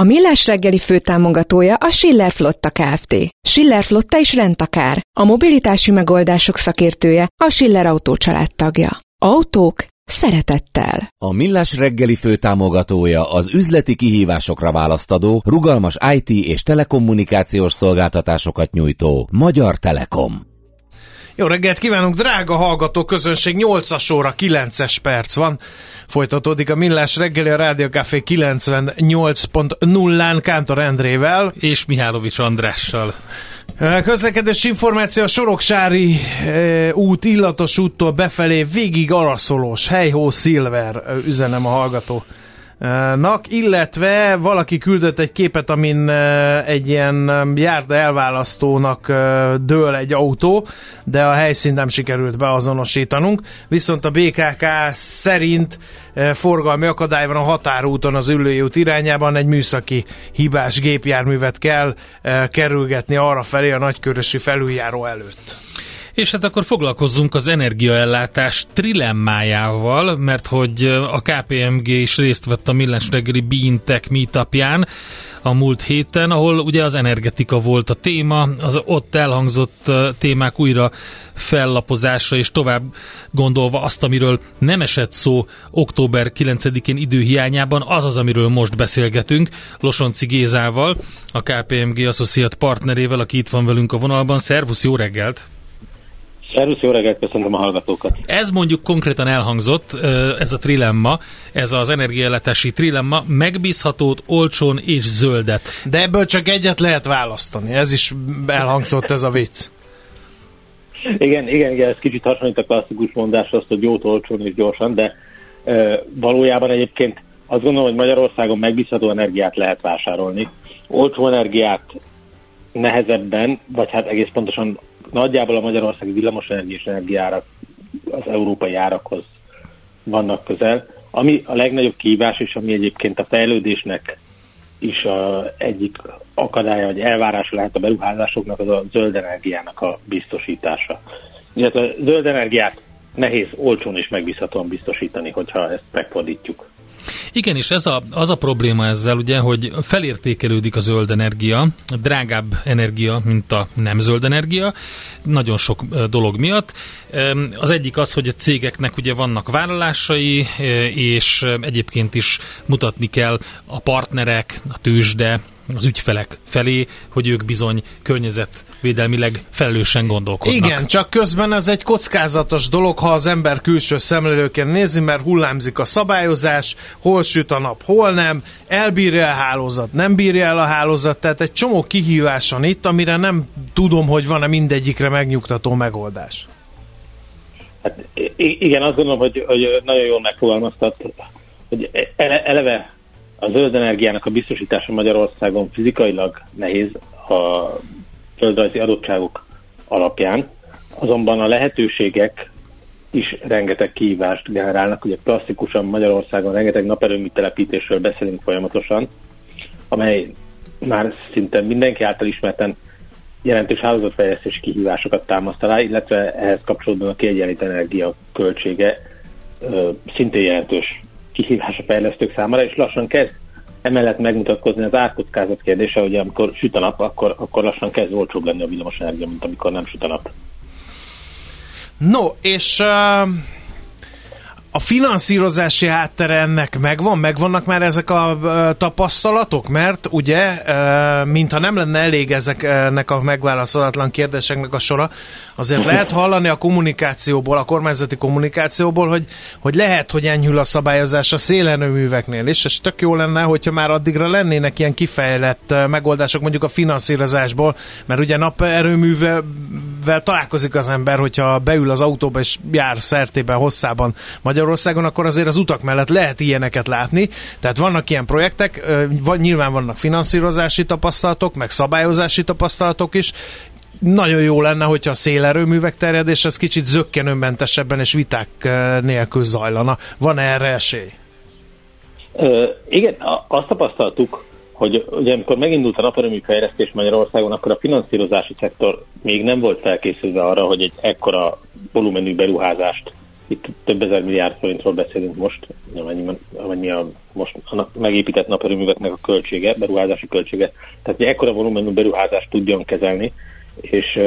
A Millás reggeli főtámogatója a Schiller Flotta Kft. Schiller Flotta is rendtakár. A mobilitási megoldások szakértője a Schiller Autó tagja. Autók szeretettel. A Millás reggeli főtámogatója az üzleti kihívásokra választadó, rugalmas IT és telekommunikációs szolgáltatásokat nyújtó Magyar Telekom. Jó reggelt kívánunk, drága hallgató közönség, 8-as óra, 9-es perc van. Folytatódik a Millás reggeli a Rádió Café 98.0-án Kántor Endrével. És Mihálovics Andrással. Közlekedés információ a Soroksári e, út, illatos úttól befelé végig araszolós, helyhó szilver, üzenem a hallgató nak, illetve valaki küldött egy képet, amin egy ilyen járda elválasztónak dől egy autó, de a helyszínt nem sikerült beazonosítanunk, viszont a BKK szerint forgalmi akadály van a határúton az ülői út irányában, egy műszaki hibás gépjárművet kell kerülgetni arra felé a nagykörösi felüljáró előtt. És hát akkor foglalkozzunk az energiaellátás trilemmájával, mert hogy a KPMG is részt vett a Millás reggeli Beintech meetupján a múlt héten, ahol ugye az energetika volt a téma, az ott elhangzott témák újra fellapozása és tovább gondolva azt, amiről nem esett szó október 9-én időhiányában, az az, amiről most beszélgetünk, Losonci Gézával, a KPMG Associate partnerével, aki itt van velünk a vonalban. Szervusz, jó reggelt! Szervusz, jó reggelt, köszöntöm a hallgatókat. Ez mondjuk konkrétan elhangzott, ez a trilemma, ez az energiaellátási trilemma, megbízhatót, olcsón és zöldet. De ebből csak egyet lehet választani, ez is elhangzott ez a vicc. Igen, igen, igen, ez kicsit hasonlít a klasszikus mondáshoz, hogy jót, olcsón és gyorsan, de e, valójában egyébként azt gondolom, hogy Magyarországon megbízható energiát lehet vásárolni. Olcsó energiát nehezebben, vagy hát egész pontosan nagyjából a magyarországi villamosenergia és energiárak az európai árakhoz vannak közel. Ami a legnagyobb kihívás, és ami egyébként a fejlődésnek is a egyik akadálya, vagy elvárása lehet a beruházásoknak, az a zöld energiának a biztosítása. Illetve a zöld energiát nehéz olcsón és megbízhatóan biztosítani, hogyha ezt megfordítjuk. Igen, és ez a, az a probléma ezzel, ugye, hogy felértékelődik a zöld energia, drágább energia, mint a nem zöld energia, nagyon sok dolog miatt. Az egyik az, hogy a cégeknek ugye vannak vállalásai, és egyébként is mutatni kell a partnerek, a tőzsde, az ügyfelek felé, hogy ők bizony környezetvédelmileg felelősen gondolkodnak. Igen, csak közben ez egy kockázatos dolog, ha az ember külső szemlélőken nézi, mert hullámzik a szabályozás, hol süt a nap, hol nem, elbírja a hálózat, nem bírja el a hálózat, tehát egy csomó kihívás van itt, amire nem tudom, hogy van-e mindegyikre megnyugtató megoldás. Hát igen, azt gondolom, hogy, hogy nagyon jól megfogalmaztat, hogy eleve a zöld energiának a biztosítása Magyarországon fizikailag nehéz a földrajzi adottságok alapján, azonban a lehetőségek is rengeteg kihívást generálnak. Ugye klasszikusan Magyarországon rengeteg naperőmű telepítésről beszélünk folyamatosan, amely már szinte mindenki által ismerten jelentős hálózatfejlesztési kihívásokat támaszt alá, illetve ehhez kapcsolódóan a kiegyenlít energia költsége szintén jelentős kihívás a fejlesztők számára, és lassan kezd emellett megmutatkozni az árkockázat kérdése, hogy amikor süt a nap, akkor, akkor lassan kezd olcsóbb lenni a villamosenergia, mint amikor nem süt a nap. No, és uh, a finanszírozási háttere ennek megvan? Megvannak már ezek a tapasztalatok? Mert ugye, mintha nem lenne elég ezeknek a megválaszolatlan kérdéseknek a sora, azért lehet hallani a kommunikációból, a kormányzati kommunikációból, hogy, hogy lehet, hogy enyhül a szabályozás a szélerőműveknél is, és tök jó lenne, hogyha már addigra lennének ilyen kifejlett megoldások mondjuk a finanszírozásból, mert ugye naperőművel találkozik az ember, hogyha beül az autóba és jár szertében, hosszában Magyarországon, akkor azért az utak mellett lehet ilyeneket látni. Tehát vannak ilyen projektek, nyilván vannak finanszírozási tapasztalatok, meg szabályozási tapasztalatok is, nagyon jó lenne, hogyha a szélerőművek terjedés ez kicsit zöggenőmentesebben és viták nélkül zajlana. Van erre esély? Ö, igen, azt tapasztaltuk, hogy ugye amikor megindult a naperőmű fejlesztés Magyarországon, akkor a finanszírozási szektor még nem volt felkészülve arra, hogy egy ekkora volumenű beruházást, itt több ezer milliárd forintról beszélünk most, amennyi, amennyi a most a megépített naperőműveknek a költsége, beruházási költsége, tehát egy ekkora volumenű beruházást tudjon kezelni, és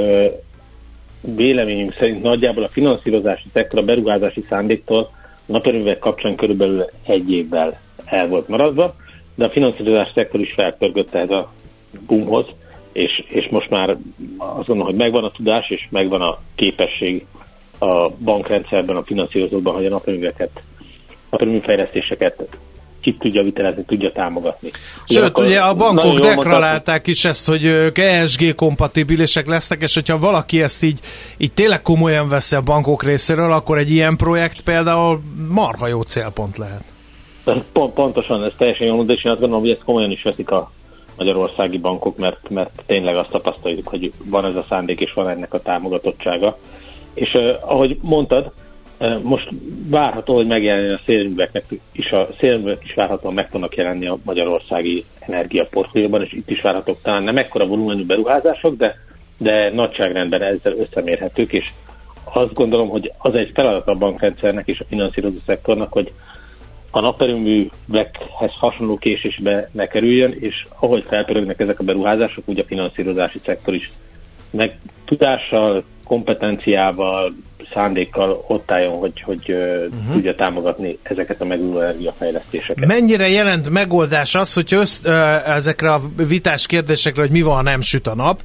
véleményünk szerint nagyjából a finanszírozási szektor a beruházási szándéktól naperőművek kapcsán körülbelül egy évvel el volt maradva, de a finanszírozás szektor is felpörgött ez a boomhoz, és, és most már azt gondolom, hogy megvan a tudás, és megvan a képesség a bankrendszerben, a finanszírozókban, hogy a naperőműveket, naperőműfejlesztéseket ki tudja vitelezni, tudja támogatni. Sőt, ugye a bankok deklarálták is ezt, hogy ők ESG kompatibilisek lesznek, és hogyha valaki ezt így, így tényleg komolyan veszi a bankok részéről, akkor egy ilyen projekt például marha jó célpont lehet. Pont, pontosan, ez teljesen jó, de és én azt gondolom, hogy ezt komolyan is veszik a magyarországi bankok, mert, mert tényleg azt tapasztaljuk, hogy van ez a szándék, és van ennek a támogatottsága. És uh, ahogy mondtad, most várható, hogy megjelenjen a szélműveknek is, a szélművek is várhatóan meg tudnak jelenni a magyarországi energiaportfólióban, és itt is várhatók. Talán nem ekkora volumenű beruházások, de, de nagyságrendben ezzel összemérhetők, és azt gondolom, hogy az egy feladat a bankrendszernek és a finanszírozó szektornak, hogy a naperőművekhez hasonló késésbe ne kerüljön, és ahogy felpörögnek ezek a beruházások, úgy a finanszírozási szektor is meg tudással, kompetenciával, szándékkal ott álljon, hogy, hogy uh-huh. tudja támogatni ezeket a megújuló energiafejlesztéseket. Mennyire jelent megoldás az, hogy össz, ezekre a vitás kérdésekre, hogy mi van, ha nem süt a nap,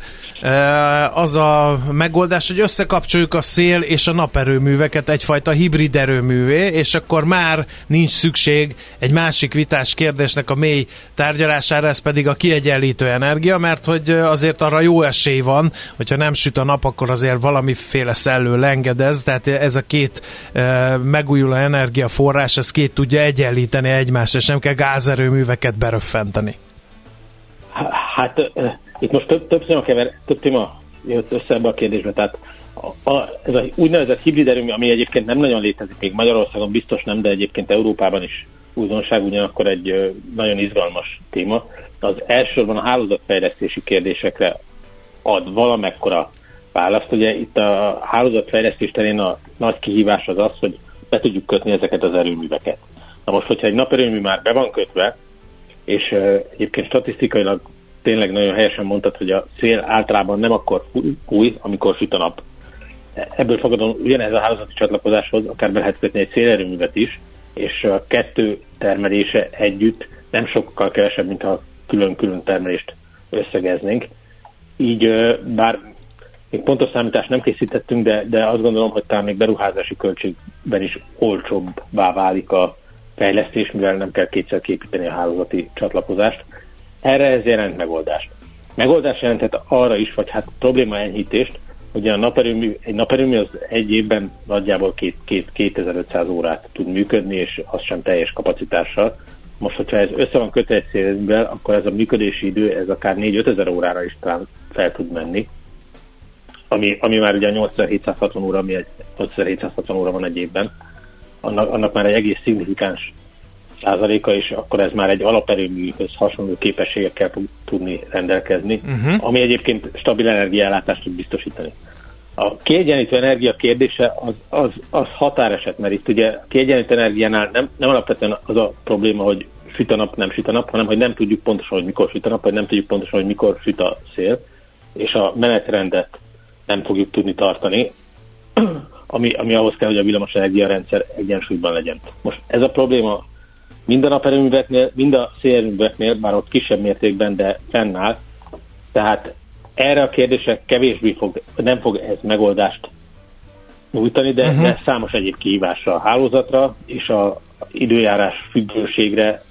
az a megoldás, hogy összekapcsoljuk a szél és a naperőműveket egyfajta hibrid erőművé, és akkor már nincs szükség egy másik vitás kérdésnek a mély tárgyalására, ez pedig a kiegyenlítő energia, mert hogy azért arra jó esély van, hogyha nem süt a nap, akkor azért valamiféle szellő lengedez, ez, tehát ez a két e, megújuló energiaforrás, ez két tudja egyenlíteni egymást, és nem kell gázerőműveket beröffenteni. Hát itt most több, több téma, kever, több téma jött össze ebbe a kérdésbe, tehát a, a, ez a úgynevezett hibrid erőmű, ami egyébként nem nagyon létezik, még Magyarországon biztos nem, de egyébként Európában is újdonság, ugyanakkor egy nagyon izgalmas téma, az elsősorban a hálózatfejlesztési kérdésekre ad valamekkora választ. Ugye itt a hálózatfejlesztés terén a nagy kihívás az az, hogy be tudjuk kötni ezeket az erőműveket. Na most, hogyha egy naperőmű már be van kötve, és egyébként statisztikailag tényleg nagyon helyesen mondtad, hogy a szél általában nem akkor új, amikor süt a nap. Ebből fogadom, ugyanez a hálózati csatlakozáshoz akár be lehet kötni egy szélerőművet is, és a kettő termelése együtt nem sokkal kevesebb, mint ha külön-külön termelést összegeznénk. Így bár még pontos számítást nem készítettünk, de, de azt gondolom, hogy talán még beruházási költségben is olcsóbbá válik a fejlesztés, mivel nem kell kétszer képíteni a hálózati csatlakozást. Erre ez jelent megoldást. Megoldás jelenthet arra is, vagy hát probléma enyhítést, hogy a naperőmű, egy naperőmű az egy évben nagyjából két, két, 2500 órát tud működni, és az sem teljes kapacitással. Most, hogyha ez össze van kötve egy akkor ez a működési idő, ez akár 4-5 ezer órára is talán fel tud menni ami, ami már ugye 8760 óra, ami egy 8760 óra van egy évben, annak, annak már egy egész szignifikáns százaléka, és akkor ez már egy alaperőműhöz hasonló képességekkel tud tudni rendelkezni, uh-huh. ami egyébként stabil energiállátást tud biztosítani. A kiegyenlítő energia kérdése az, az, az határeset, mert itt ugye a kiegyenlítő energiánál nem, nem alapvetően az a probléma, hogy süt a nap, nem süt a nap, hanem hogy nem tudjuk pontosan, hogy mikor süt a nap, vagy nem tudjuk pontosan, hogy mikor süt a szél, és a menetrendet nem fogjuk tudni tartani, ami, ami ahhoz kell, hogy a villamos rendszer egyensúlyban legyen. Most ez a probléma mind a naperőműveknél, mind a szélerőműveknél, bár ott kisebb mértékben, de fennáll. Tehát erre a kérdésre kevésbé fog, nem fog ez megoldást nyújtani, de, uh-huh. de számos egyéb kihívásra a hálózatra és a időjárás függőségre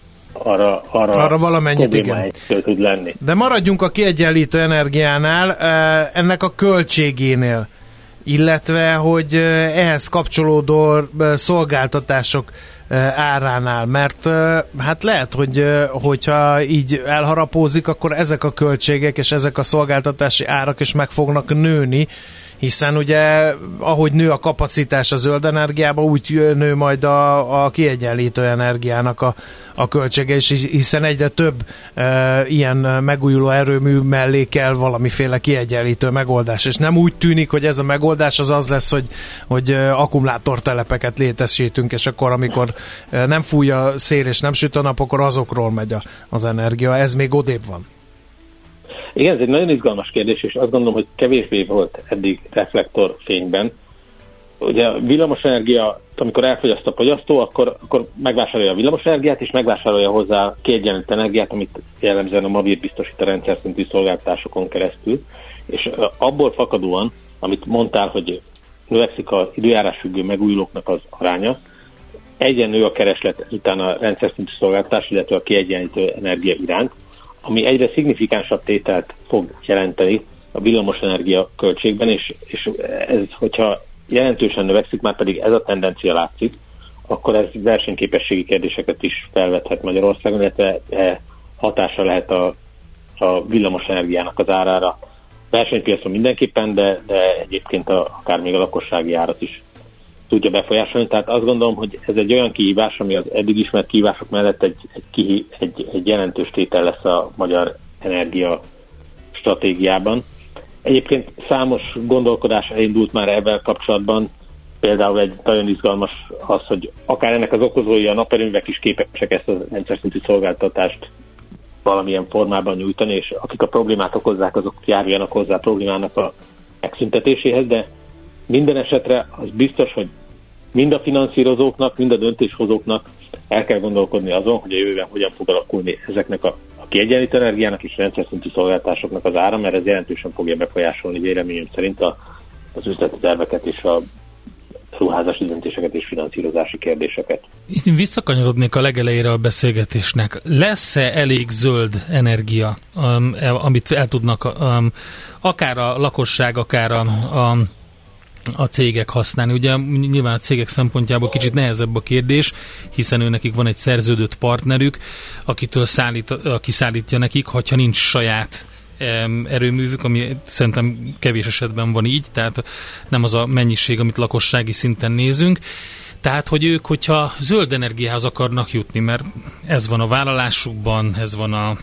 arra, arra, arra valamennyit igen. tud lenni. De maradjunk a kiegyenlítő energiánál, ennek a költségénél, illetve hogy eh, ehhez kapcsolódó szolgáltatások áránál, mert hát lehet, hogy hogyha így elharapózik, akkor ezek a költségek és ezek a szolgáltatási árak is meg fognak nőni, hiszen ugye ahogy nő a kapacitás a zöld energiába, úgy nő majd a, a kiegyenlítő energiának a, a költsége, és hiszen egyre több e, ilyen megújuló erőmű mellé kell valamiféle kiegyenlítő megoldás, és nem úgy tűnik, hogy ez a megoldás az az lesz, hogy, hogy akkumulátortelepeket létesítünk, és akkor amikor nem fúj a szél és nem süt a nap, akkor azokról megy a, az energia. Ez még odébb van. Igen, ez egy nagyon izgalmas kérdés, és azt gondolom, hogy kevésbé volt eddig reflektorfényben. Ugye a villamosenergia, amikor elfogyaszt a fogyasztó, akkor, akkor megvásárolja a villamosenergiát, és megvásárolja hozzá kiegyenlített energiát, amit jellemzően a Mavir biztosít a rendszer szintű szolgáltatásokon keresztül. És abból fakadóan, amit mondtál, hogy növekszik az időjárás függő megújulóknak az aránya, egyen nő a kereslet utána a rendszer szintű szolgáltatás, illetve a kiegyenlítő energia iránt, ami egyre szignifikánsabb tételt fog jelenteni a villamosenergia költségben, és, és ez, hogyha jelentősen növekszik, már pedig ez a tendencia látszik, akkor ez versenyképességi kérdéseket is felvethet Magyarországon, illetve e hatása lehet a, a villamosenergiának az árára. Versenypiacon mindenképpen, de, de egyébként a, akár még a lakossági árat is tudja befolyásolni. Tehát azt gondolom, hogy ez egy olyan kihívás, ami az eddig ismert kihívások mellett egy, egy, egy, egy jelentős tétel lesz a magyar energia stratégiában. Egyébként számos gondolkodás elindult már ebben kapcsolatban, például egy nagyon izgalmas az, hogy akár ennek az okozói a naperőművek is képesek ezt a rendszer szintű szolgáltatást valamilyen formában nyújtani, és akik a problémát okozzák, azok járjanak hozzá a problémának a megszüntetéséhez, de minden esetre az biztos, hogy mind a finanszírozóknak, mind a döntéshozóknak el kell gondolkodni azon, hogy a jövőben hogyan fog alakulni ezeknek a, a kiegyenlítő energiának és rendszer szintű szolgáltásoknak az ára, mert ez jelentősen fogja befolyásolni véleményem szerint a, az üzleti terveket és a ruházási döntéseket és finanszírozási kérdéseket. Itt visszakanyarodnék a legelejére a beszélgetésnek. Lesz-e elég zöld energia, um, amit el tudnak um, akár a lakosság, akár a, a a cégek használni. Ugye nyilván a cégek szempontjából kicsit nehezebb a kérdés, hiszen ő nekik van egy szerződött partnerük, akitől szállít, aki szállítja nekik, hogyha nincs saját erőművük, ami szerintem kevés esetben van így, tehát nem az a mennyiség, amit lakossági szinten nézünk. Tehát, hogy ők, hogyha zöld energiához akarnak jutni, mert ez van a vállalásukban, ez van a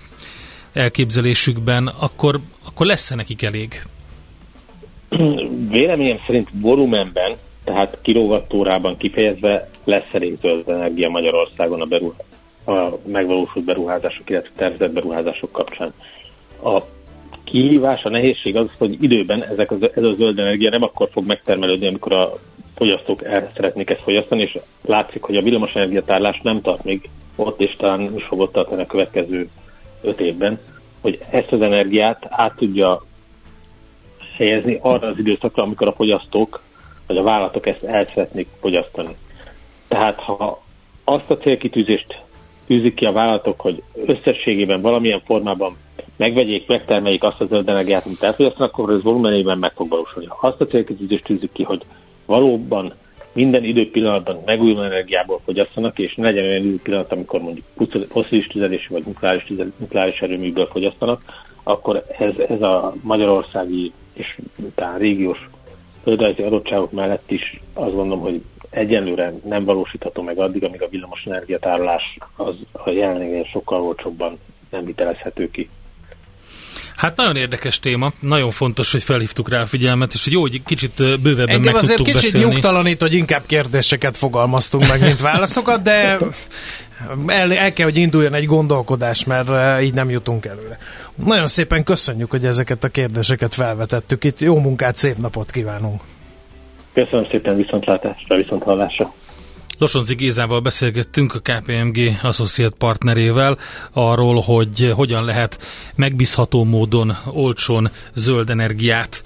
elképzelésükben, akkor, akkor lesz-e nekik elég? Véleményem szerint volumenben, tehát kilóvattórában kifejezve lesz elég zöld energia Magyarországon a, beruh- a megvalósult beruházások, illetve tervezett beruházások kapcsán. A kihívás, a nehézség az, hogy időben ezek az, ez a zöld energia nem akkor fog megtermelődni, amikor a fogyasztók el szeretnék ezt fogyasztani, és látszik, hogy a villamos energiatárlás nem tart még ott, és talán nem is fog ott tartani a következő öt évben, hogy ezt az energiát át tudja helyezni arra az időszakra, amikor a fogyasztók vagy a vállalatok ezt el szeretnék fogyasztani. Tehát ha azt a célkitűzést tűzik ki a vállalatok, hogy összességében valamilyen formában megvegyék, megtermeljék azt a zöld energiát, amit elfogyasztanak, akkor ez volumenében meg fog valósulni. Ha azt a célkitűzést tűzik ki, hogy valóban minden időpillanatban megújuló energiából fogyasztanak, és ne legyen olyan időpillanat, amikor mondjuk foszilis tüzelésű vagy nukleáris, nukleáris erőműből fogyasztanak, akkor ez, ez a magyarországi és talán régiós földrajzi adottságok mellett is azt gondolom, hogy egyenlőre nem valósítható meg addig, amíg a villamos energiatárolás az a jelenleg sokkal olcsóbban nem vitelezhető ki. Hát nagyon érdekes téma, nagyon fontos, hogy felhívtuk rá a figyelmet, és hogy jó, hogy kicsit bővebben Engem meg azért tudtuk kicsit beszélni. nyugtalanít, hogy inkább kérdéseket fogalmaztunk meg, mint válaszokat, de el, el kell, hogy induljon egy gondolkodás, mert így nem jutunk előre. Nagyon szépen köszönjük, hogy ezeket a kérdéseket felvetettük itt. Jó munkát, szép napot kívánunk! Köszönöm szépen viszontlátásra, viszont hallásra! Losonci Gézával beszélgettünk a KPMG Associate partnerével arról, hogy hogyan lehet megbízható módon olcsón zöld energiát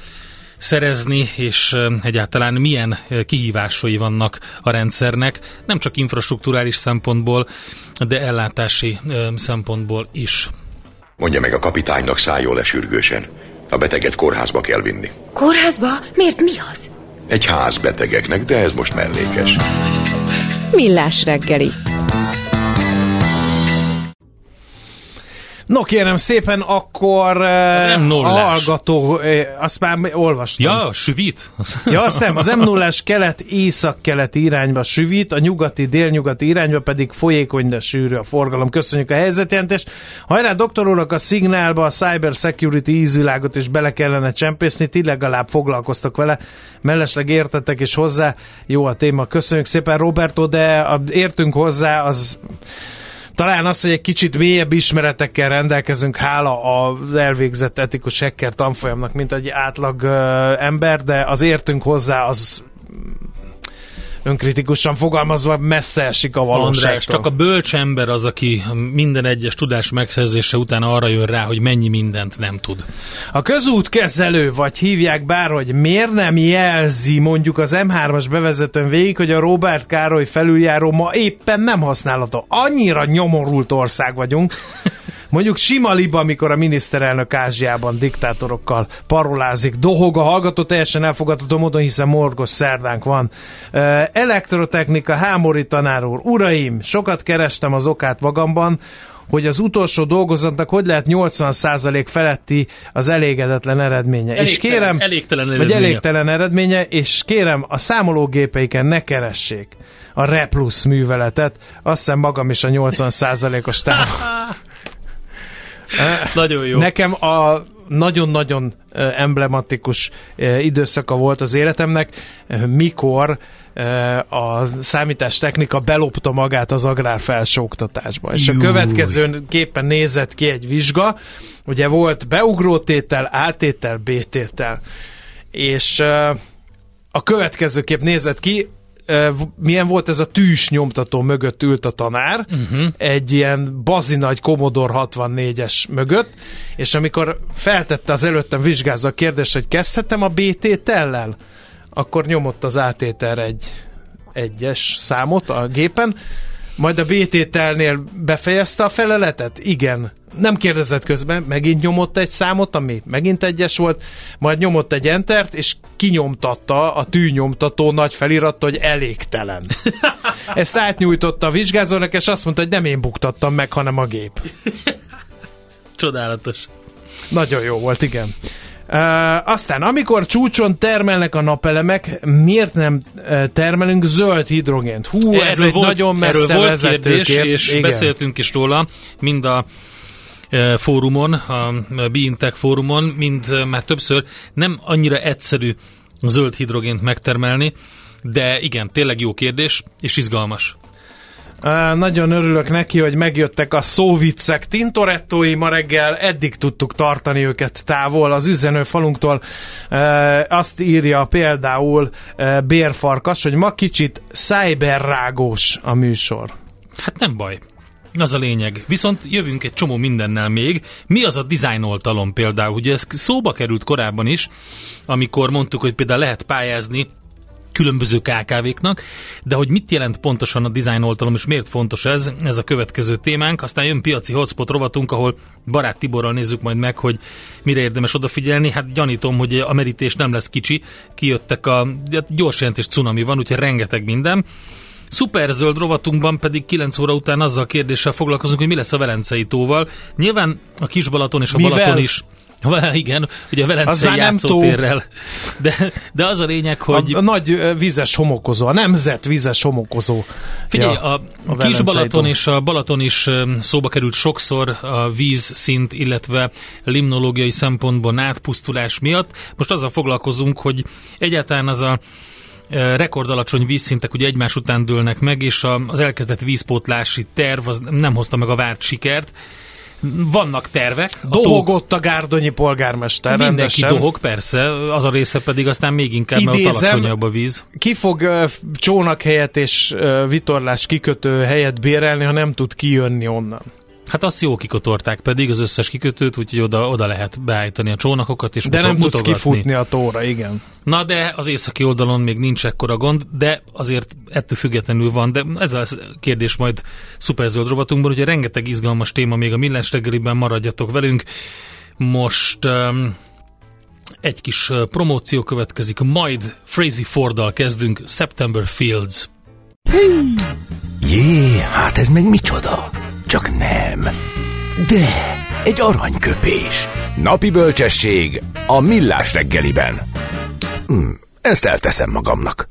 szerezni, és egyáltalán milyen kihívásai vannak a rendszernek, nem csak infrastruktúrális szempontból, de ellátási szempontból is. Mondja meg a kapitánynak szálljon le sürgősen. A beteget kórházba kell vinni. Kórházba? Miért mi az? Egy ház betegeknek, de ez most mellékes. Millás reggeli. No kérem szépen, akkor Az m 0 a hallgató, eh, azt már olvastam. Ja, süvít? Ja, azt nem, az m 0 kelet észak-keleti irányba süvít, a nyugati délnyugati irányba pedig folyékony, de sűrű a forgalom. Köszönjük a helyzetjelentést. Hajrá, doktor úrnak a szignálba a cyber security ízvilágot is bele kellene csempészni, ti legalább foglalkoztak vele, mellesleg értettek is hozzá. Jó a téma, köszönjük szépen Roberto, de értünk hozzá, az talán az, hogy egy kicsit mélyebb ismeretekkel rendelkezünk, hála az elvégzett etikus hacker tanfolyamnak, mint egy átlag ember, de az értünk hozzá, az önkritikusan fogalmazva messze esik a valóságtól. András, csak a bölcs ember az, aki minden egyes tudás megszerzése után arra jön rá, hogy mennyi mindent nem tud. A közútkezelő, vagy hívják bárhogy, miért nem jelzi mondjuk az M3-as bevezetőn végig, hogy a Robert Károly felüljáró ma éppen nem használható. Annyira nyomorult ország vagyunk. Mondjuk sima liba, amikor a miniszterelnök Ázsiában diktátorokkal parolázik, dohog a hallgató, teljesen elfogadható módon, hiszen morgos szerdánk van. Elektrotechnika, Hámori tanár úr, uraim, sokat kerestem az okát magamban, hogy az utolsó dolgozatnak hogy lehet 80% feletti az elégedetlen eredménye. és Elégtelen- kérem, elégtelen vagy eredménye. elégtelen eredménye, és kérem, a számológépeiken ne keressék a Replus műveletet, azt hiszem magam is a 80%-os táv. Nagyon jó. Nekem a nagyon-nagyon emblematikus időszaka volt az életemnek, mikor a számítástechnika belopta magát az agrár felsőoktatásba. És a Júj. következő képen nézett ki egy vizsga, ugye volt beugrótétel, átétel, B-tétel. És a következőképp nézett ki, milyen volt ez a tűs nyomtató mögött ült a tanár, uh-huh. egy ilyen bazinagy Commodore 64-es mögött, és amikor feltette az előttem vizsgázza a kérdést, hogy kezdhetem a BT-tellel, akkor nyomott az átételre egy egyes számot a gépen, majd a BT-telnél befejezte a feleletet? Igen. Nem kérdezett közben, megint nyomott egy számot, ami megint egyes volt, majd nyomott egy entert, és kinyomtatta a tűnyomtató nagy feliratta, hogy elégtelen. Ezt átnyújtotta a vizsgázónak, és azt mondta, hogy nem én buktattam meg, hanem a gép. Csodálatos. Nagyon jó volt, igen. Uh, aztán, amikor csúcson termelnek a napelemek, miért nem termelünk zöld hidrogént? Hú, ez egy nagyon messze erről volt kérdés, kép. és Igen. beszéltünk is róla, mind a fórumon, a Beintech fórumon, mind már többször nem annyira egyszerű zöld hidrogént megtermelni, de igen, tényleg jó kérdés, és izgalmas. Nagyon örülök neki, hogy megjöttek a szóviccek. Tintorettói ma reggel eddig tudtuk tartani őket távol az üzenő falunktól. Azt írja például Bérfarkas, hogy ma kicsit szájberrágós a műsor. Hát nem baj. Az a lényeg. Viszont jövünk egy csomó mindennel még. Mi az a dizájnoltalom például? Ugye ez szóba került korábban is, amikor mondtuk, hogy például lehet pályázni különböző KKV-knak, de hogy mit jelent pontosan a dizájnoltalom, és miért fontos ez, ez a következő témánk. Aztán jön piaci hotspot rovatunk, ahol barát Tiborral nézzük majd meg, hogy mire érdemes odafigyelni. Hát gyanítom, hogy a merítés nem lesz kicsi. Kijöttek a hát gyors jelentés cunami van, úgyhogy rengeteg minden. Szuperzöld rovatunkban pedig 9 óra után azzal a kérdéssel foglalkozunk, hogy mi lesz a Velencei tóval. Nyilván a Kisbalaton és a Mivel? Balaton is igen, ugye a Velencei játszótérrel. De, de az a lényeg, hogy... A, a nagy vizes homokozó, a nemzet vizes homokozó. Figyelj, Ja, a, a kis Balaton és a Balaton is szóba került sokszor a vízszint, illetve limnológiai szempontból átpusztulás miatt. Most azzal foglalkozunk, hogy egyáltalán az a rekordalacsony vízszintek ugye egymás után dőlnek meg, és az elkezdett vízpótlási terv az nem hozta meg a várt sikert. Vannak tervek. Dohogott a gárdonyi polgármester Mindenki rendesen. dohog, persze, az a része pedig aztán még inkább, mert ott Idézem, alacsonyabb a víz. Ki fog csónak helyet és ö, vitorlás kikötő helyet bérelni, ha nem tud kijönni onnan? Hát azt jó kikotorták pedig az összes kikötőt, úgyhogy oda, oda lehet beállítani a csónakokat és De nem tudsz kifutni a tóra, igen. Na de az északi oldalon még nincs ekkora gond, de azért ettől függetlenül van, de ez a kérdés majd szuperzöld rovatunkban, ugye rengeteg izgalmas téma még a millás reggeliben, maradjatok velünk. Most um, egy kis uh, promóció következik, majd Frazee Forddal kezdünk, September Fields. Jé, hát ez meg micsoda? Csak nem. De, egy aranyköpés. Napi bölcsesség a millás reggeliben. Hm, ezt elteszem magamnak.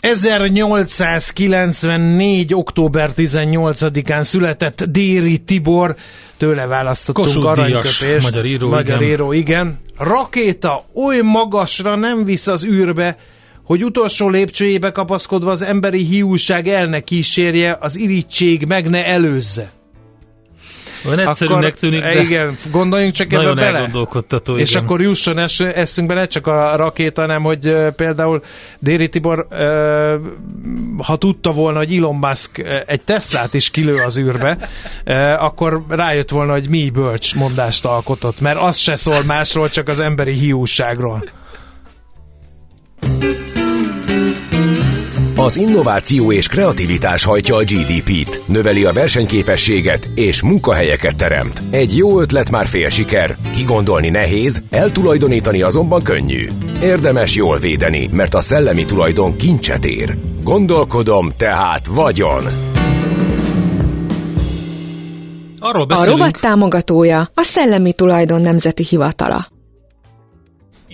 1894. október 18-án született Déri Tibor, tőle választottunk aranyköpést. magyar író, magyar igen. író, igen. Rakéta oly magasra nem visz az űrbe, hogy utolsó lépcsőjébe kapaszkodva az emberi hiúság el ne kísérje, az irítség meg ne előzze. Olyan egyszerűnek tűnik, de igen, gondoljunk csak ebbe bele. elgondolkodtató. És igen. akkor jusson es, eszünkbe ne csak a rakéta, hanem hogy például Déri Tibor, ha tudta volna, hogy Elon Musk egy Teslát is kilő az űrbe, akkor rájött volna, hogy mi bölcs mondást alkotott, mert az se szól másról, csak az emberi hiúságról. Az innováció és kreativitás hajtja a GDP-t, növeli a versenyképességet és munkahelyeket teremt. Egy jó ötlet már fél siker, kigondolni nehéz, eltulajdonítani azonban könnyű. Érdemes jól védeni, mert a szellemi tulajdon kincset ér. Gondolkodom, tehát vagyon. Arról A rovat támogatója a Szellemi Tulajdon Nemzeti Hivatala.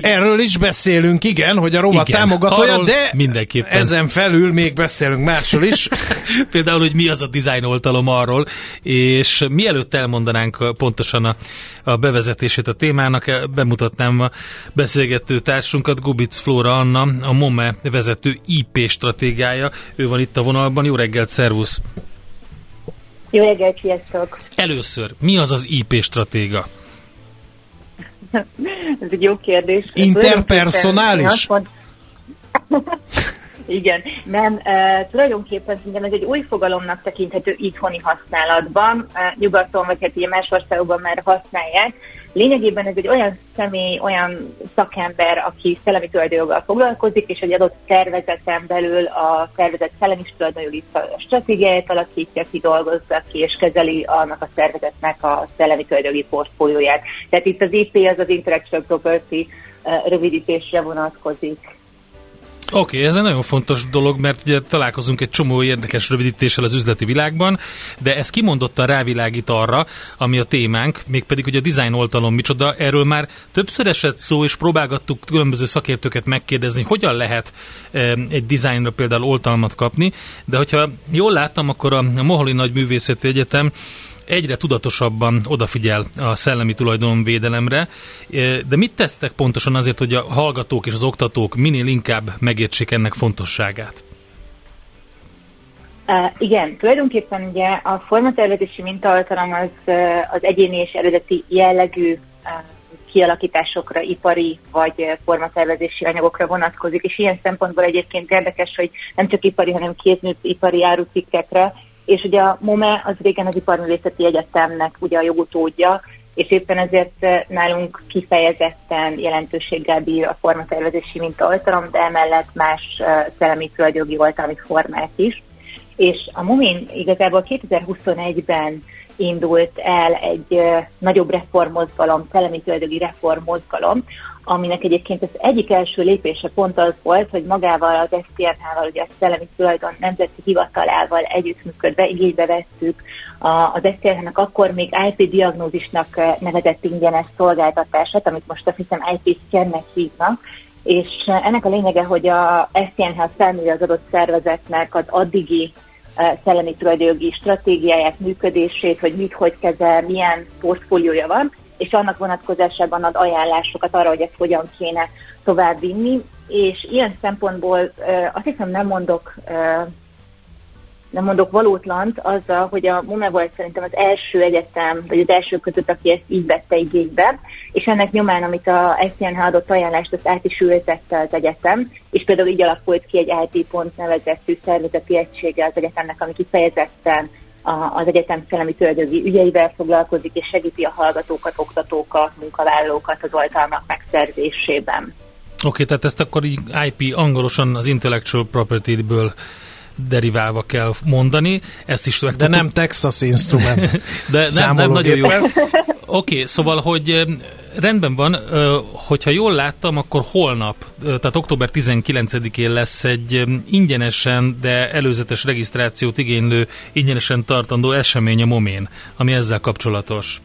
Erről is beszélünk, igen, hogy a rovat Igen, támogatója, de mindenképpen. ezen felül még beszélünk másról is. például, hogy mi az a design oltalom arról, és mielőtt elmondanánk pontosan a, a bevezetését a témának, bemutatnám a beszélgető társunkat, Gubic Flóra Anna, a MOME vezető IP stratégája. Ő van itt a vonalban. Jó reggelt, szervusz! Jó reggelt, sziasztok! Először, mi az az IP stratéga? Ez egy jó kérdés. Interpersonális? Igen, nem, uh, tulajdonképpen szerintem ez egy új fogalomnak tekinthető itthoni használatban, uh, nyugaton vagy hát ugye más országokban már használják. Lényegében ez egy olyan személy, olyan szakember, aki szellemi tulajdonjoggal foglalkozik, és egy adott szervezeten belül a szervezet szellemi tulajdonjogi stratégiáját alakítja, kidolgozza ki, és kezeli annak a szervezetnek a szellemi tulajdonjogi portfólióját. Tehát itt az IP az az Intellectual Property rövidítésre vonatkozik. Oké, okay, ez egy nagyon fontos dolog, mert ugye találkozunk egy csomó érdekes rövidítéssel az üzleti világban, de ez kimondottan rávilágít arra, ami a témánk, mégpedig hogy a design oltalom micsoda. Erről már többször esett szó, és próbálgattuk különböző szakértőket megkérdezni, hogyan lehet eh, egy designra például oltalmat kapni, de hogyha jól láttam, akkor a Moholi Nagy Művészeti Egyetem egyre tudatosabban odafigyel a szellemi tulajdonvédelemre, de mit tesztek pontosan azért, hogy a hallgatók és az oktatók minél inkább megértsék ennek fontosságát? Uh, igen, tulajdonképpen ugye a formatervezési mintaoltalom az, az egyéni és eredeti jellegű uh, kialakításokra, ipari vagy formatervezési anyagokra vonatkozik, és ilyen szempontból egyébként érdekes, hogy nem csak ipari, hanem kézműipari árucikkekre, és ugye a MOME az régen az Iparművészeti Egyetemnek ugye a jogutódja, és éppen ezért uh, nálunk kifejezetten jelentőséggel bír a formatervezési mintaoltalom, de emellett más uh, szellemi tulajdonjogi oltalmi formák is. És a Mumin igazából 2021-ben indult el egy ö, nagyobb reformmozgalom, szellemi tulajdoni reformmozgalom, aminek egyébként az egyik első lépése pont az volt, hogy magával az SZTNH-val, ugye a Szellemi Tulajdon Nemzeti Hivatalával együttműködve igénybe vettük az SZTNH-nek akkor még IP diagnózisnak ö, nevezett ingyenes szolgáltatását, amit most azt hiszem IP szkennek hívnak, és ennek a lényege, hogy a SZTNH felméri az adott szervezetnek az addigi eh, szellemi tulajdonjogi stratégiáját, működését, hogy mit, hogy kezel, milyen portfóliója van, és annak vonatkozásában ad ajánlásokat arra, hogy ezt hogyan kéne tovább vinni, és ilyen szempontból azt hiszem nem mondok nem mondok valótlant azzal, hogy a MUME volt szerintem az első egyetem, vagy az első között, aki ezt így vette igénybe, és ennek nyomán, amit a SZNH adott ajánlást, azt át is ültette az egyetem, és például így alakult ki egy IT pont nevezetű szervezeti egysége az egyetemnek, ami kifejezetten az egyetem szellemi tulajdonjogi ügyeivel foglalkozik, és segíti a hallgatókat, oktatókat, munkavállalókat az oltalmak megszerzésében. Oké, okay, tehát ezt akkor így IP angolosan az intellectual property-ből deriválva kell mondani. Ezt is De nem Texas Instrument. De nem, nem nagyon jó. Oké, okay, szóval, hogy rendben van, hogyha jól láttam, akkor holnap, tehát október 19-én lesz egy ingyenesen, de előzetes regisztrációt igénylő, ingyenesen tartandó esemény a Momén, ami ezzel kapcsolatos.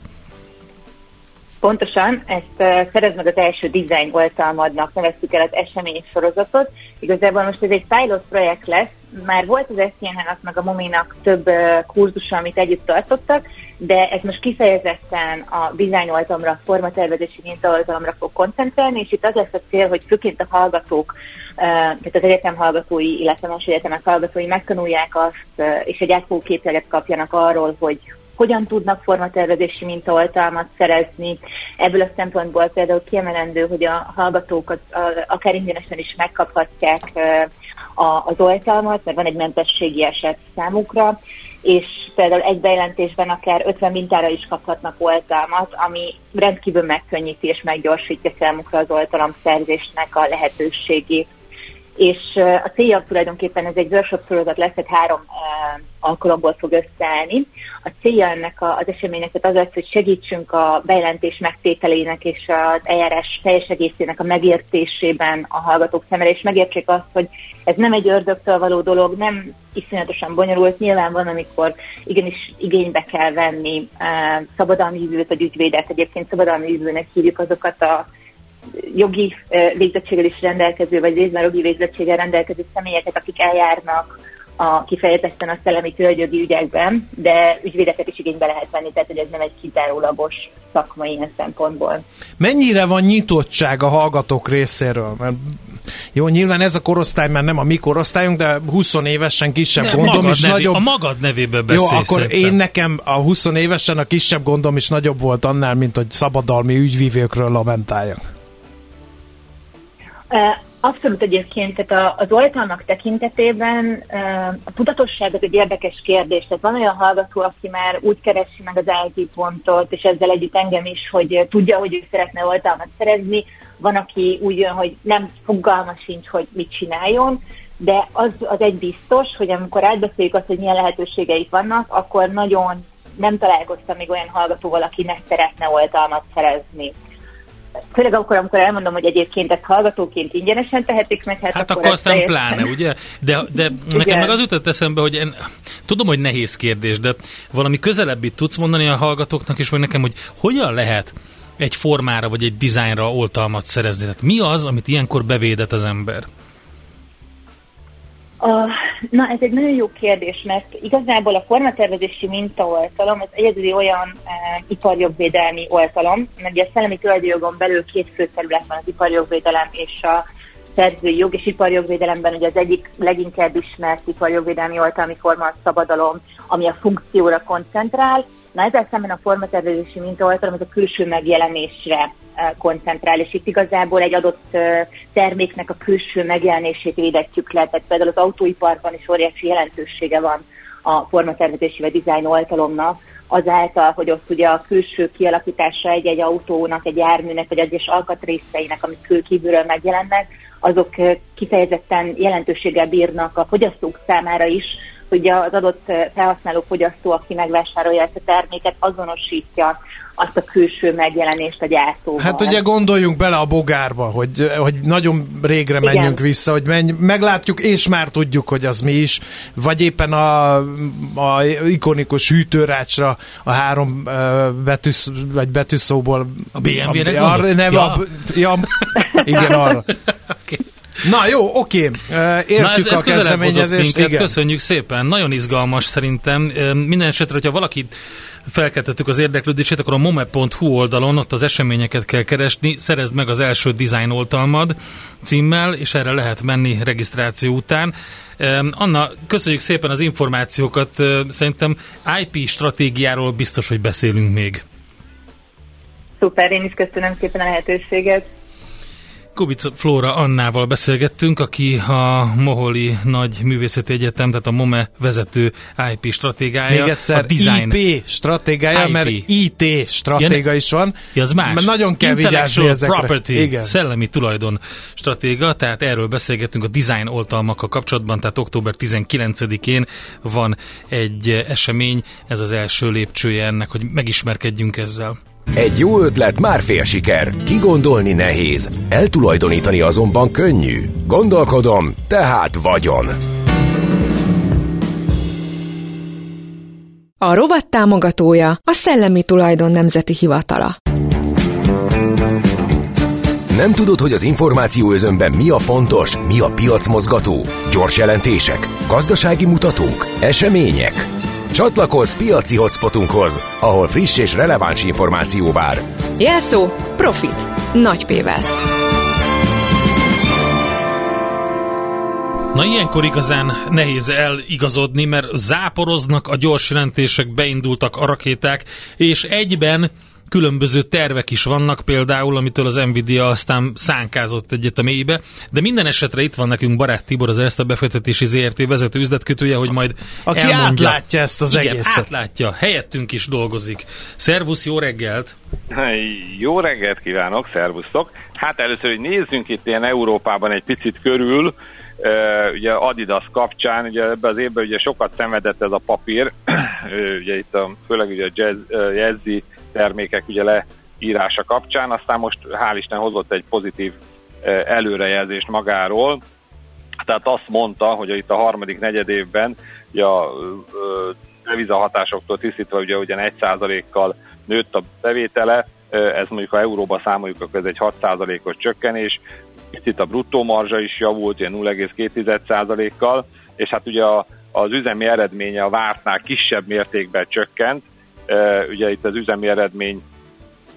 Pontosan, ezt szerez meg az első design oltalmadnak, neveztük el az esemény sorozatot. Igazából most ez egy pilot projekt lesz, már volt az SZNH-nak meg a Mominak több kurzusa, amit együtt tartottak, de ez most kifejezetten a design oltalomra, formatervezési mintaoltalomra fog koncentrálni, és itt az lesz a cél, hogy főként a hallgatók, tehát az egyetem hallgatói, illetve más egyetemek hallgatói megtanulják azt, és egy átfogó képleget kapjanak arról, hogy hogyan tudnak formatervezési mintaoltalmat szerezni. Ebből a szempontból például kiemelendő, hogy a hallgatók az, akár ingyenesen is megkaphatják az oltalmat, mert van egy mentességi eset számukra, és például egy bejelentésben akár 50 mintára is kaphatnak oltalmat, ami rendkívül megkönnyíti és meggyorsítja számukra az oltalom szerzésnek a lehetőségét és a célja tulajdonképpen ez egy workshop sorozat lesz, egy három alkalomból fog összeállni. A célja ennek az eseménynek az lesz, hogy segítsünk a bejelentés megtételének és az eljárás teljes egészének a megértésében a hallgatók szemére, és megértsék azt, hogy ez nem egy ördögtől való dolog, nem iszonyatosan bonyolult. Nyilván van, amikor igenis igénybe kell venni szabadalmi ügyvőt vagy ügyvédet. Egyébként szabadalmi ügyvőnek hívjuk azokat a jogi végzettséggel is rendelkező, vagy részben jogi végzettséggel rendelkező személyeket, akik eljárnak a kifejezetten a szellemi tulajdonjogi ügyekben, de ügyvédeket is igénybe lehet venni, tehát hogy ez nem egy kizárólagos szakma ilyen szempontból. Mennyire van nyitottság a hallgatók részéről? Mert jó, nyilván ez a korosztály már nem a mi korosztályunk, de 20 évesen kisebb Ne, gondom is nevé, nagyobb. A magad nevébe Jó, beszélsz. akkor szépen. én nekem a 20 évesen a kisebb gondom is nagyobb volt annál, mint hogy szabadalmi ügyvívőkről lamentáljak. Abszolút egyébként, tehát az oltalmak tekintetében a tudatosság az egy érdekes kérdés. Tehát van olyan hallgató, aki már úgy keresi meg az IT pontot, és ezzel együtt engem is, hogy tudja, hogy ő szeretne oltalmat szerezni. Van, aki úgy jön, hogy nem fogalma sincs, hogy mit csináljon, de az, az egy biztos, hogy amikor átbeszéljük azt, hogy milyen lehetőségeik vannak, akkor nagyon nem találkoztam még olyan hallgatóval, aki ne szeretne oltalmat szerezni főleg akkor, amikor elmondom, hogy egyébként ezt hallgatóként ingyenesen tehetik meg, hát, Hát akkor, akkor aztán teljesen- pláne, ugye? De, de nekem meg az jutott eszembe, hogy én, tudom, hogy nehéz kérdés, de valami közelebbit tudsz mondani a hallgatóknak, és meg nekem, hogy hogyan lehet egy formára vagy egy dizájnra oltalmat szerezni? Tehát mi az, amit ilyenkor bevédett az ember? A, na, ez egy nagyon jó kérdés, mert igazából a formatervezési mintaoltalom az egyedüli olyan e, iparjogvédelmi oltalom, mert ugye a szellemi tulajdonjogon belül két fő terület van, az iparjogvédelem és a szerzői jog, és iparjogvédelemben ugye az egyik leginkább ismert iparjogvédelmi oltalmi forma a szabadalom, ami a funkcióra koncentrál. Na ezzel szemben a formatervezési mintaoltalom az a külső megjelenésre koncentrál, és itt igazából egy adott terméknek a külső megjelenését védetjük le. Tehát például az autóiparban is óriási jelentősége van a formatervezési vagy design oltalomnak, azáltal, hogy ott ugye a külső kialakítása egy-egy autónak, egy járműnek, vagy egyes alkatrészeinek, amik kívülről megjelennek, azok kifejezetten jelentőséggel bírnak a fogyasztók számára is, hogy az adott felhasználó fogyasztó, aki megvásárolja ezt a terméket, azonosítja azt a külső megjelenést a gyártóval. Hát ugye gondoljunk bele a bogárba, hogy, hogy nagyon régre Igen. menjünk vissza, hogy menj, meglátjuk, és már tudjuk, hogy az mi is, vagy éppen a, a ikonikus hűtőrácsra a három ö, betűsz, vagy betűszóból. A BMW-re arra, gondolsz? nem, Ja. a, ja, igen, arra. Na jó, oké, értjük Na ez, ez a kezdeményezést. minket, Igen. köszönjük szépen, nagyon izgalmas szerintem. Minden esetre, hogyha valakit felkeltettük az érdeklődését, akkor a mome.hu oldalon ott az eseményeket kell keresni, szerezd meg az első design oltalmad címmel, és erre lehet menni regisztráció után. Anna, köszönjük szépen az információkat, szerintem IP stratégiáról biztos, hogy beszélünk még. Szuper, én is köszönöm szépen a lehetőséget. Kubica Flóra Annával beszélgettünk, aki a Moholi Nagy Művészeti Egyetem, tehát a MOME vezető IP stratégája. Még egyszer, a design. IP stratégája, IP. mert IT stratéga is van. Ja, az más. Mert nagyon kell vigyázni ezekre. Property, Igen. szellemi tulajdon stratéga, tehát erről beszélgettünk a design oltalmakkal kapcsolatban, tehát október 19-én van egy esemény, ez az első lépcsője ennek, hogy megismerkedjünk ezzel. Egy jó ötlet már fél siker. Kigondolni nehéz, eltulajdonítani azonban könnyű. Gondolkodom, tehát vagyon. A rovat támogatója a Szellemi Tulajdon Nemzeti Hivatala. Nem tudod, hogy az információ özönben mi a fontos, mi a piacmozgató? Gyors jelentések, gazdasági mutatók, események? Csatlakozz piaci hotspotunkhoz, ahol friss és releváns információ vár. Jelszó Profit. Nagy P-vel. Na ilyenkor igazán nehéz eligazodni, mert záporoznak a gyors jelentések, beindultak a rakéták, és egyben különböző tervek is vannak, például, amitől az Nvidia aztán szánkázott egyet a mélybe, de minden esetre itt van nekünk Barát Tibor, az ezt a befektetési ZRT vezető üzletkötője, hogy majd Aki elmondja. átlátja ezt az Igen, egészet. átlátja, helyettünk is dolgozik. Szervusz, jó reggelt! Jó reggelt kívánok, szervusztok! Hát először, hogy nézzünk itt ilyen Európában egy picit körül, Uh, ugye Adidas kapcsán, ugye ebben az évben ugye sokat szenvedett ez a papír, ugye itt a, főleg ugye a jazz, uh, jazzy termékek ugye leírása kapcsán, aztán most hál' Isten hozott egy pozitív előrejelzést magáról, tehát azt mondta, hogy itt a harmadik negyed évben ugye a devizahatásoktól tisztítva ugye ugyan 1%-kal nőtt a bevétele, ez mondjuk ha euróba számoljuk, akkor ez egy 6%-os csökkenés, picit a bruttó marzsa is javult, ilyen 0,2%-kal, és hát ugye a, az üzemi eredménye a vártnál kisebb mértékben csökkent, ugye itt az üzemi eredmény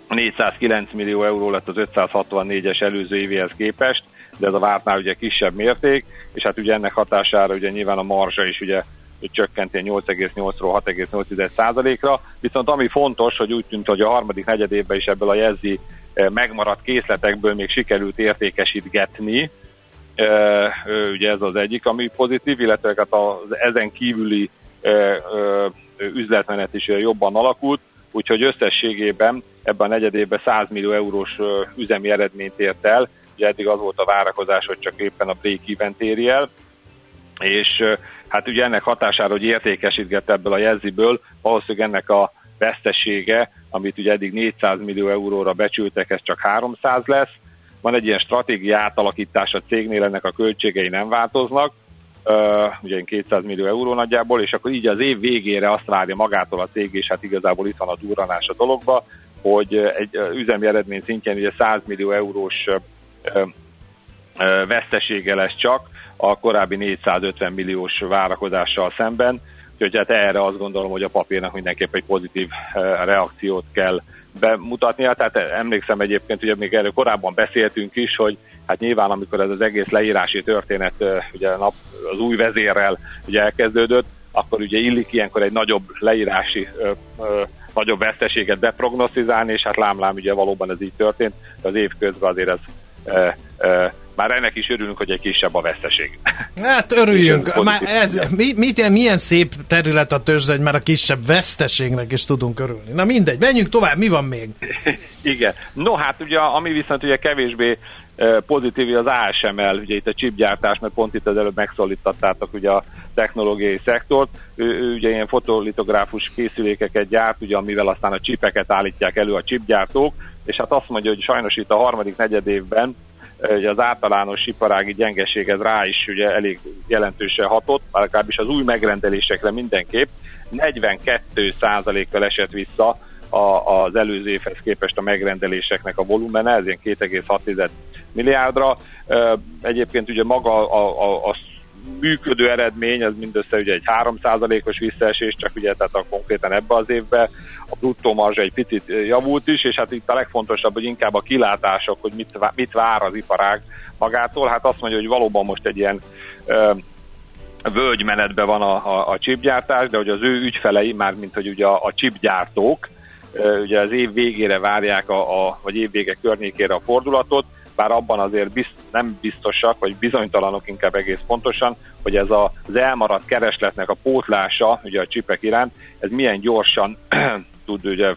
409 millió euró lett az 564-es előző évéhez képest, de ez a vártnál ugye kisebb mérték, és hát ugye ennek hatására ugye nyilván a marzsa is ugye csökkent 8,8-ról 6,8%-ra, viszont ami fontos, hogy úgy tűnt, hogy a harmadik negyedévben is ebből a jezzi megmaradt készletekből még sikerült értékesítgetni, ugye ez az egyik, ami pozitív, illetve hát az ezen kívüli üzletmenet is jobban alakult, úgyhogy összességében ebben a negyedében 100 millió eurós üzemi eredményt ért el, ugye eddig az volt a várakozás, hogy csak éppen a break-even éri el, és hát ugye ennek hatására, hogy értékesítgett ebből a jelziből, valószínűleg ennek a vesztesége, amit ugye eddig 400 millió euróra becsültek, ez csak 300 lesz. Van egy ilyen stratégia átalakítás a cégnél, ennek a költségei nem változnak, ugye 200 millió euró nagyjából, és akkor így az év végére azt várja magától a cég, és hát igazából itt van a durranás a dologba, hogy egy üzemi eredmény szintjén ugye 100 millió eurós vesztesége lesz csak, a korábbi 450 milliós várakozással szemben, úgyhogy hát erre azt gondolom, hogy a papírnak mindenképp egy pozitív reakciót kell bemutatnia. Tehát emlékszem egyébként, hogy még erről korábban beszéltünk is, hogy hát nyilván amikor ez az egész leírási történet ugye nap, az új vezérrel ugye elkezdődött, akkor ugye illik ilyenkor egy nagyobb leírási ö, ö, nagyobb veszteséget beprognosztizálni, és hát lámlám ugye valóban ez így történt, de az év közben azért ez ö, ö, már ennek is örülünk, hogy egy kisebb a veszteség. Hát örüljünk. Már ez, mi, mi, milyen szép terület a tőzsde, hogy már a kisebb veszteségnek is tudunk örülni. Na mindegy, menjünk tovább, mi van még? Igen. No hát ugye, ami viszont ugye kevésbé pozitív az ASML, ugye itt a chipgyártás, mert pont itt az előbb megszólítattátok ugye a technológiai szektort. Ő, ő ugye ilyen fotolitográfus készülékeket gyárt, ugye amivel aztán a csipeket állítják elő a chipgyártók, és hát azt mondja, hogy sajnos itt a harmadik negyed évben ugye az általános iparági gyengeség ez rá is ugye elég jelentősen hatott, legalábbis az új megrendelésekre mindenképp. 42%-kal esett vissza a, az előző évhez képest a megrendeléseknek a volumene, ez ilyen 2,6 milliárdra. Egyébként ugye maga a, a, a működő eredmény, az mindössze ugye egy 3%-os visszaesés, csak ugye tehát a konkrétan ebbe az évben a bruttó marzsa egy picit javult is, és hát itt a legfontosabb, hogy inkább a kilátások, hogy mit, mit vár az iparág magától. Hát azt mondja, hogy valóban most egy ilyen ö, völgymenetben van a, a, a chipgyártás, de hogy az ő ügyfelei, már mint hogy ugye a, a chipgyártók, ö, ugye az év végére várják, a, a, vagy év vége környékére a fordulatot, bár abban azért bizt, nem biztosak, vagy bizonytalanok inkább egész pontosan, hogy ez a, az elmaradt keresletnek a pótlása ugye a csipek iránt, ez milyen gyorsan tud ugye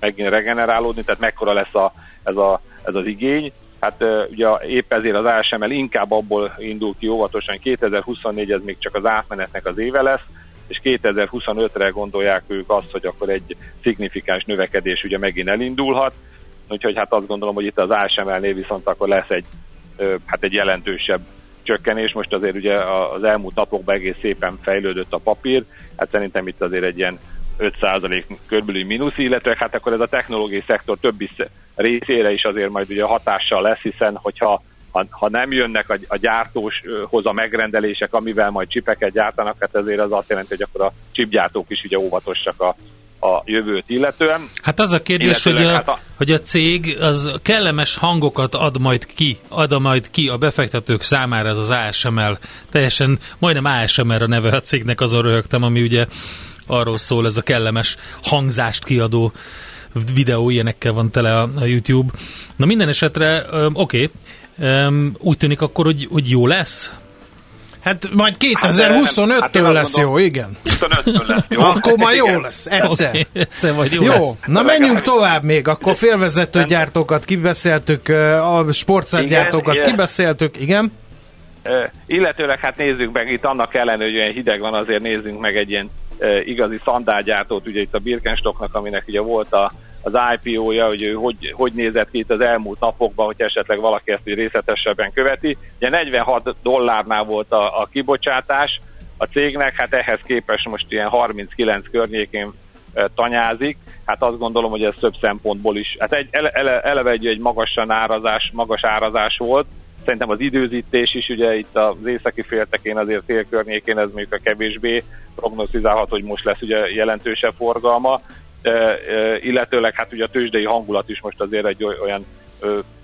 megint regenerálódni, tehát mekkora lesz a, ez, a, ez az igény. Hát ugye épp ezért az ASML inkább abból indul ki óvatosan, 2024 ez még csak az átmenetnek az éve lesz, és 2025-re gondolják ők azt, hogy akkor egy szignifikáns növekedés ugye megint elindulhat, úgyhogy hát azt gondolom, hogy itt az ASML-nél viszont akkor lesz egy, hát egy jelentősebb csökkenés. Most azért ugye az elmúlt napokban egész szépen fejlődött a papír, hát szerintem itt azért egy ilyen 5% körülbelül mínusz, illetve hát akkor ez a technológiai szektor többi részére is azért majd ugye hatással lesz, hiszen hogyha ha, ha nem jönnek a, a gyártóshoz a megrendelések, amivel majd csipeket gyártanak, hát ezért az azt jelenti, hogy akkor a chipgyártók is ugye óvatosak a, a jövőt illetően. Hát az a kérdés, hogy a, hát a, hogy a cég az kellemes hangokat ad majd ki, ad majd ki a befektetők számára ez az ASML. Teljesen, majdnem ASML a neve a cégnek, azon röhögtem, ami ugye arról szól, ez a kellemes hangzást kiadó videó, ilyenekkel van tele a, a YouTube. Na minden esetre, oké, okay, úgy tűnik akkor, hogy, hogy jó lesz? Hát majd 2025-től hát, hát lesz jó, igen. 25 lesz jó. Akkor majd jó lesz, egyszer. Okay, egyszer majd jó, jó lesz. na menjünk tovább még. Akkor félvezető gyártókat kibeszéltük, a sportszergyártókat kibeszéltük, igen. Illetőleg hát nézzük meg, itt annak ellenőre, hogy olyan hideg van, azért nézzünk meg egy ilyen igazi szandálgyártót, ugye itt a Birkenstocknak, aminek ugye volt a, az IPO-ja, hogy ő hogy, hogy nézett ki itt az elmúlt napokban, hogy esetleg valaki ezt részletesebben követi. Ugye 46 dollárnál volt a, a kibocsátás a cégnek, hát ehhez képest most ilyen 39 környékén tanyázik. Hát azt gondolom, hogy ez több szempontból is. Hát egy, ele, eleve egy, egy magasan árazás, magas árazás volt, szerintem az időzítés is, ugye itt az északi féltekén azért félkörnyékén ez mondjuk a kevésbé prognosztizálhat, hogy most lesz ugye jelentősebb forgalma, illetőleg hát ugye a tőzsdei hangulat is most azért egy olyan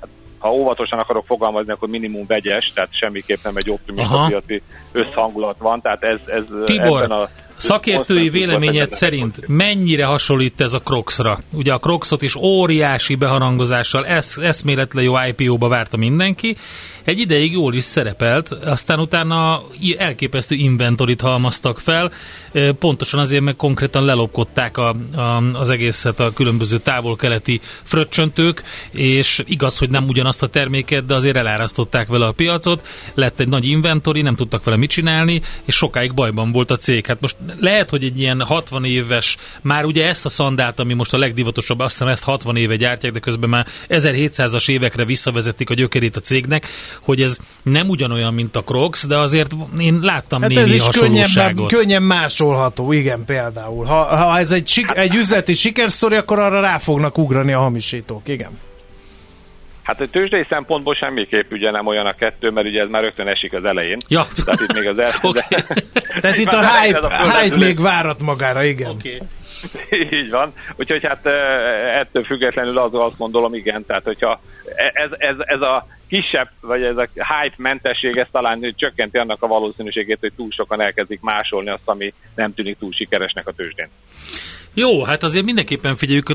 hát, ha óvatosan akarok fogalmazni, akkor minimum vegyes, tehát semmiképp nem egy optimista piaci összhangulat van, tehát ez, ez Tibor, ebben a Szakértői véleményed szerint mennyire hasonlít ez a Crocsra? Ugye a Crocsot is óriási beharangozással, esz, eszméletlen jó IPO-ba várta mindenki, egy ideig jól is szerepelt, aztán utána elképesztő inventorit halmaztak fel, pontosan azért, meg konkrétan lelopkodták a, a, az egészet a különböző távol-keleti fröccsöntők, és igaz, hogy nem ugyanazt a terméket, de azért elárasztották vele a piacot, lett egy nagy inventori, nem tudtak vele mit csinálni, és sokáig bajban volt a cég. Hát most lehet, hogy egy ilyen 60 éves, már ugye ezt a szandát, ami most a legdivatosabb, azt hiszem ezt 60 éve gyártják, de közben már 1700-as évekre visszavezetik a gyökerét a cégnek, hogy ez nem ugyanolyan, mint a Crocs, de azért én láttam hát némi ez is hasonlóságot. Könnyen, másolható, igen, például. Ha, ha ez egy, egy üzleti sikersztori, akkor arra rá fognak ugrani a hamisítók, igen. Hát a tőzsdei szempontból semmiképp ugye nem olyan a kettő, mert ugye ez már rögtön esik az elején. Ja. Tehát itt még az el... okay. Tehát itt a hype, a hype még várat magára, igen. Okay. Így van. Úgyhogy hát ettől függetlenül az azt gondolom, igen, tehát hogyha ez, ez, ez a kisebb, vagy ez a hype mentesség, ez talán csökkenti annak a valószínűségét, hogy túl sokan elkezdik másolni azt, ami nem tűnik túl sikeresnek a tőzsdén. Jó, hát azért mindenképpen figyeljük,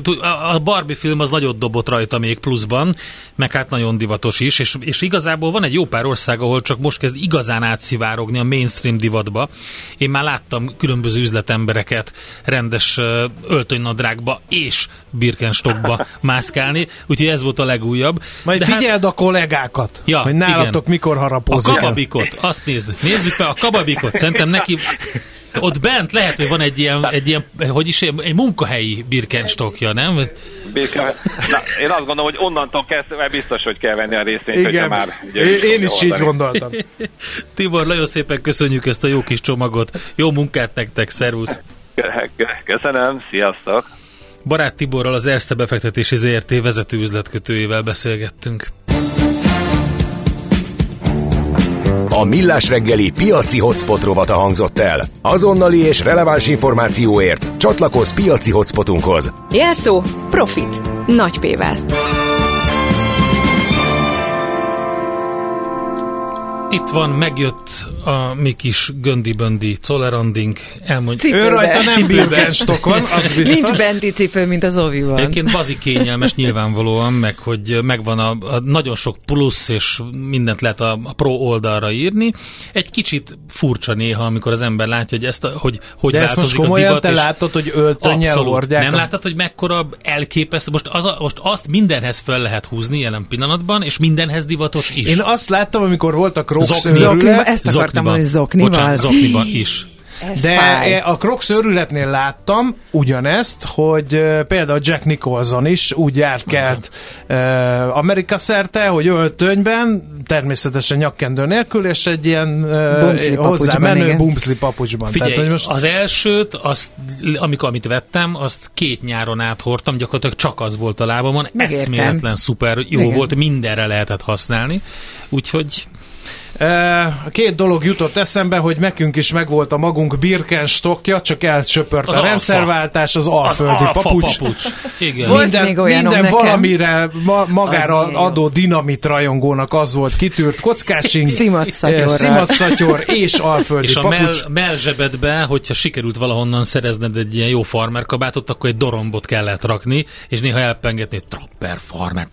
a Barbie film az nagyot dobott rajta még pluszban, meg hát nagyon divatos is, és, és igazából van egy jó pár ország, ahol csak most kezd igazán átszivárogni a mainstream divatba. Én már láttam különböző üzletembereket rendes öltönynadrágba és Birkenstockba mászkálni, úgyhogy ez volt a legújabb. Majd De hát- figyeld hát, a kollégákat, ja, hogy nálatok igen. mikor harapózik. A kababikot, azt nézd, nézzük be a kababikot, szerintem neki ott bent lehet, hogy van egy ilyen, egy ilyen hogy is, egy munkahelyi birkenstokja, nem? Birken, na, én azt gondolom, hogy onnantól kezdve biztos, hogy kell venni a részvényt, Igen, már ugye, én, én is így gondoltam. Tibor, nagyon szépen köszönjük ezt a jó kis csomagot. Jó munkát nektek, szervusz! Köszönöm, sziasztok! Barát Tiborral az Erste befektetési ZRT vezető üzletkötőjével beszélgettünk. A Millás reggeli piaci hotspot rovata hangzott el. Azonnali és releváns információért csatlakozz piaci hotspotunkhoz. Jelszó Profit. Nagy P-vel. Itt van, megjött a mi kis göndi-böndi coleranding. Elmondj. Ő rajta nem Birkenstock van, az biztos. Nincs benti cipő, mint az Ovi van. Egyébként bazi kényelmes nyilvánvalóan, meg hogy megvan a, a nagyon sok plusz, és mindent lehet a, a pro oldalra írni. Egy kicsit furcsa néha, amikor az ember látja, hogy ezt a, hogy, hogy De változik ezt most komolyan a divat, te látod, hogy öltönnyel hordják? Nem látod, hogy mekkora elképesztő. Most, az a, most azt mindenhez fel lehet húzni jelen pillanatban, és mindenhez divatos is. Én azt láttam, amikor voltak Zokni, ezt akartam mondani, zoknival. Bocsánat, zokniban is. Ez De fáj. a Crocs őrületnél láttam ugyanezt, hogy ö, például Jack Nicholson is úgy járt kelt ö, Amerika szerte, hogy öltönyben, természetesen nyakkendő nélkül, és egy ilyen ö, Bumszli hozzá papucsban, menő igen. bumszli papucsban. Figyelj, Tehát, hogy most az elsőt, azt, amikor amit vettem, azt két nyáron át hordtam, gyakorlatilag csak az volt a lábamon, Megértem. eszméletlen szuper, jó Igen. volt, mindenre lehetett használni, úgyhogy Két dolog jutott eszembe, hogy nekünk is megvolt a magunk Birkenstockja, csak elsöpört Az a alfa. rendszerváltás, az az alföldi alfa papucs. papucs. Igen. Volt minden, még minden nekem. valamire ma, magára Az adó dinamit rajongónak az volt kitűrt kockásing, szimatszatyor és alföldi És a papucs. mell, mellzsebedbe, hogyha sikerült valahonnan szerezned egy ilyen jó farmer kabátot, akkor egy dorombot kellett rakni, és néha elpengetni, trapper farmer.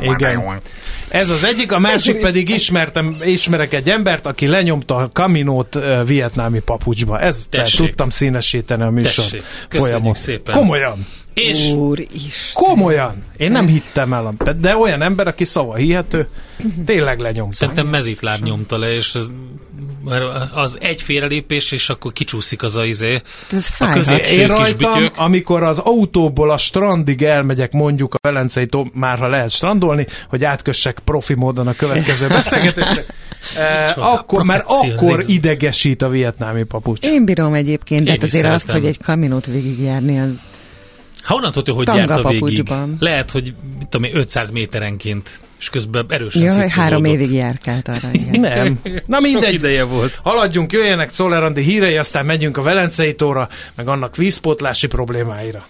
Igen. Ez az egyik, a másik pedig ismertem, ismerek egy embert, aki lenyomta a kaminót vietnámi papucsba. Ez Tessék. tudtam színesíteni a műsor Tessék. Köszönjük folyamot. szépen. Komolyan. És Úr is. Komolyan. Én nem hittem el, de olyan ember, aki szava hihető, tényleg lenyomta. szerintem mezitláb nyomta le, és az, mert az egy félrelépés, és akkor kicsúszik az a izé. Ez A fáj. középső Én kis rajtam, bütyök. amikor az autóból a strandig elmegyek mondjuk a Velencei tó, már ha lehet strandolni, hogy átkössek profi módon a következő beszélgetésre, eh, akkor, mert akkor idegesít a vietnámi papucs. Én bírom egyébként, de Én hát azért azt, hogy egy kaminót végigjárni, az Ha onnan tudja, hogy Tanga járt a végig. papucsban. Lehet, hogy mit tudom én, 500 méterenként, és közben erősen Jaj, három évig járkált arra, igen. Nem. Na Sok mindegy. ideje volt. Haladjunk, jöjjenek Czoller Andi hírei, aztán megyünk a Velencei tóra, meg annak vízpótlási problémáira.